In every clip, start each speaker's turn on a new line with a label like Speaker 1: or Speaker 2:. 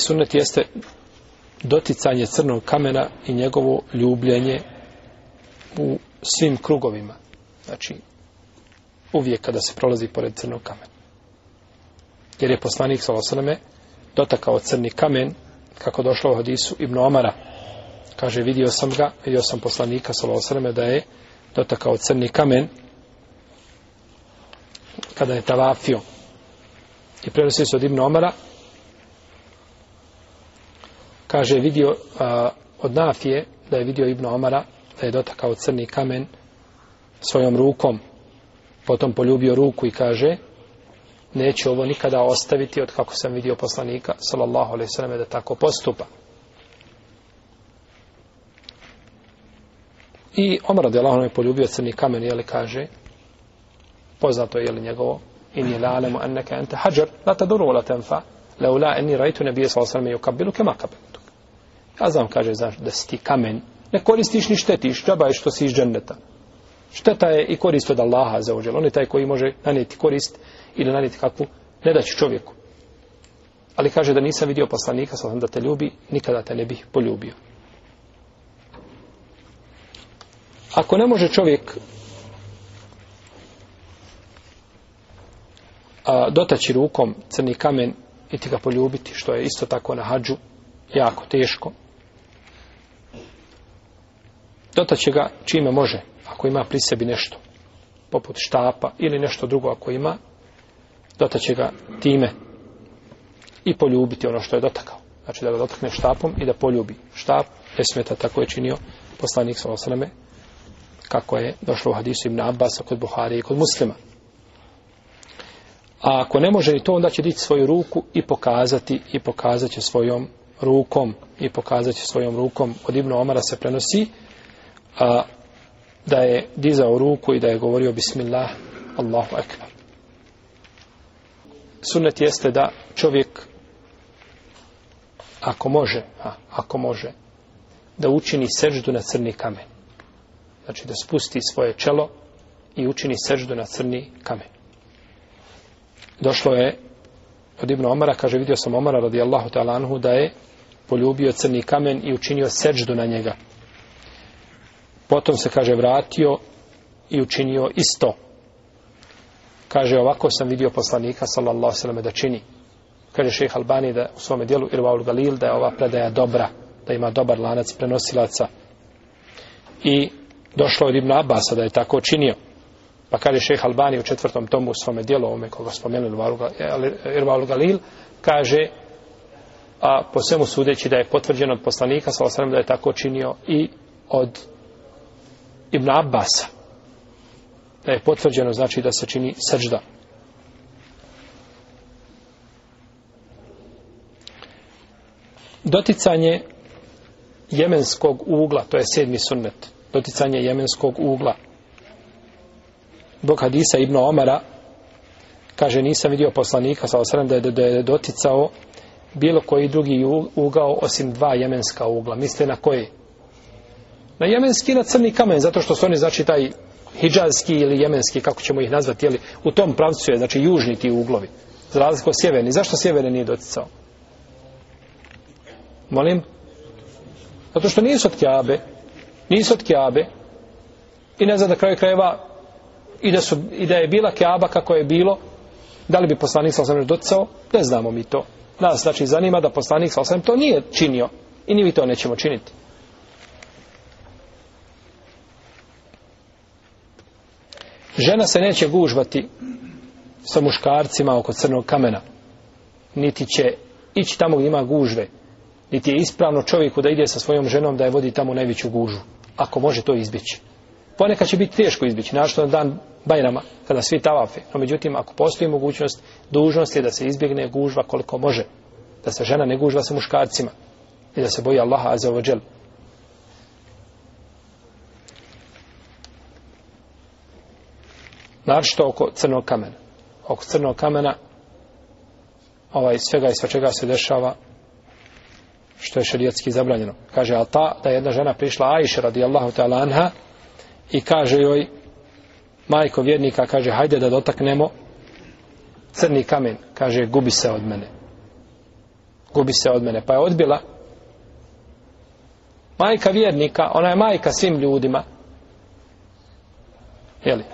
Speaker 1: sunnet jeste doticanje crnog kamena i njegovo ljubljenje u svim krugovima. Znači, uvijek kada se prolazi pored crnog kamena. Jer je poslanik sa osaname dotakao crni kamen kako došlo u hadisu Ibn Omara. Kaže, vidio sam ga, vidio sam poslanika sa osaname da je dotakao crni kamen kada je tavafio. I prenosio se od Ibn Omara, kaže vidio a, od Nafije da je vidio Ibnu Omara da je dotakao crni kamen svojom rukom potom poljubio ruku i kaže neću ovo nikada ostaviti od kako sam vidio poslanika sallallahu alaihi sallam da tako postupa i Omar radi Allahom je poljubio crni kamen jeli kaže poznato je jeli njegovo inni la alemu anneke ente hađar la taduru la tenfa leula enni rajtu nebije sallallahu alaihi sallam i ukabilu kema kabilu Ja znam, kaže, znaš, da si ti kamen. Ne koristiš ni štetiš, džaba je što si iz džendeta. Šteta je i korist od Allaha za ođel. On je taj koji može nanijeti korist ili nanijeti kakvu nedaću čovjeku. Ali kaže da nisam vidio poslanika, sa da te ljubi, nikada te ne bih poljubio. Ako ne može čovjek a, dotaći rukom crni kamen i ti ga poljubiti, što je isto tako na hađu, jako teško, dotaće ga čime može, ako ima pri sebi nešto, poput štapa ili nešto drugo ako ima, dotaće ga time i poljubiti ono što je dotakao. Znači da ga dotakne štapom i da poljubi štap, esmeta tako je činio poslanik sa osaname, kako je došlo u hadisu Ibn Abbas kod Buhari i kod muslima. A ako ne može ni to, onda će dići svoju ruku i pokazati, i pokazat će svojom rukom, i pokazat će svojom rukom. Od Ibnu Omara se prenosi, a, da je dizao ruku i da je govorio Bismillah, Allahu Ekber. Sunnet jeste da čovjek ako može, a, ako može, da učini seždu na crni kamen. Znači da spusti svoje čelo i učini seždu na crni kamen. Došlo je od Ibn Omara, kaže, vidio sam Omara radijallahu ta'ala anhu, da je poljubio crni kamen i učinio seždu na njega. Potom se, kaže, vratio i učinio isto. Kaže, ovako sam vidio poslanika, sallallahu sallam, da čini. Kaže šeheh Albani da u svome dijelu Irvaul Galil da je ova predaja dobra, da ima dobar lanac prenosilaca. I došlo od Ibn Abasa da je tako činio. Pa kaže šeheh Albani u četvrtom tomu u svome dijelu, ovome koga spomenu Irvaul Galil, kaže a po svemu sudeći da je potvrđeno od poslanika, sallallahu sallam, da je tako činio i od Ibn Abbas da je potvrđeno znači da se čini sržda doticanje jemenskog ugla to je sedmi sunnet doticanje jemenskog ugla Bog Hadisa Ibn Omara kaže nisam vidio poslanika sa osram da je, da je doticao bilo koji drugi ugao osim dva jemenska ugla misle na koje je na jemenski i na crni kamen, zato što su oni, znači, taj hijđanski ili jemenski, kako ćemo ih nazvati, jeli, u tom pravcu je, znači, južni ti uglovi, za razliku od sjeverni. Zašto sjeverni nije doticao? Molim? Zato što nisu od Kjabe, nisu od Kjabe, i ne znam da kraju krajeva, i da, su, i da je bila Kjaba kako je bilo, da li bi poslanik sa osamnešt doticao? Ne znamo mi to. Nas, znači, zanima da poslanik sa osamnešt to nije činio, i ni mi to nećemo činiti. žena se neće gužvati sa muškarcima oko crnog kamena niti će ići tamo gdje ima gužve niti je ispravno čovjeku da ide sa svojom ženom da je vodi tamo najveću gužu ako može to izbjeći ponekad će biti teško izbjeći našto na dan Bajrama kada svi tavafe no međutim ako postoji mogućnost dužnost je da se izbjegne gužva koliko može da se žena ne gužva sa muškarcima i da se boji Allaha azzawajal Naravno oko crnog kamena. Oko crnog kamena ovaj, svega i svačega se dešava što je šarijetski zabranjeno. Kaže, a ta, da je jedna žena prišla Ajše radijallahu ta'ala anha i kaže joj majko vjernika, kaže, hajde da dotaknemo crni kamen. Kaže, gubi se od mene. Gubi se od mene. Pa je odbila majka vjernika, ona je majka svim ljudima. Jeli?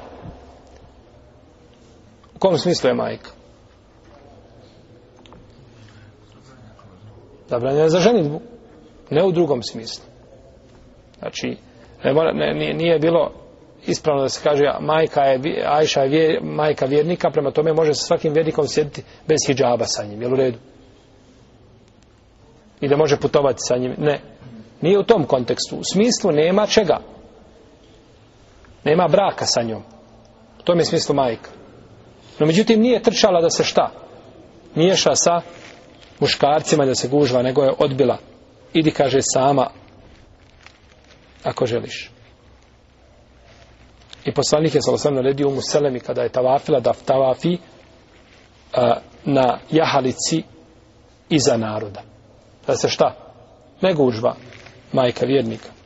Speaker 1: kom smislu je majka? Zabranjena je za ženitbu. Ne u drugom smislu. Znači, ne, mora, ne nije, nije bilo ispravno da se kaže majka je, Ajša je vjer, majka vjernika, prema tome može sa svakim vjernikom sjediti bez hijjaba sa njim. Jel u redu? I da može putovati sa njim. Ne. Nije u tom kontekstu. U smislu nema čega. Nema braka sa njom. U tom je smislu majka. No međutim nije trčala da se šta? Miješa sa muškarcima da se gužva, nego je odbila. Idi, kaže, sama ako želiš. I poslanik je salosan naredio mu selemi kada je tavafila da tavafi a, na jahalici iza naroda. Da se šta? Ne gužva majka vjernika.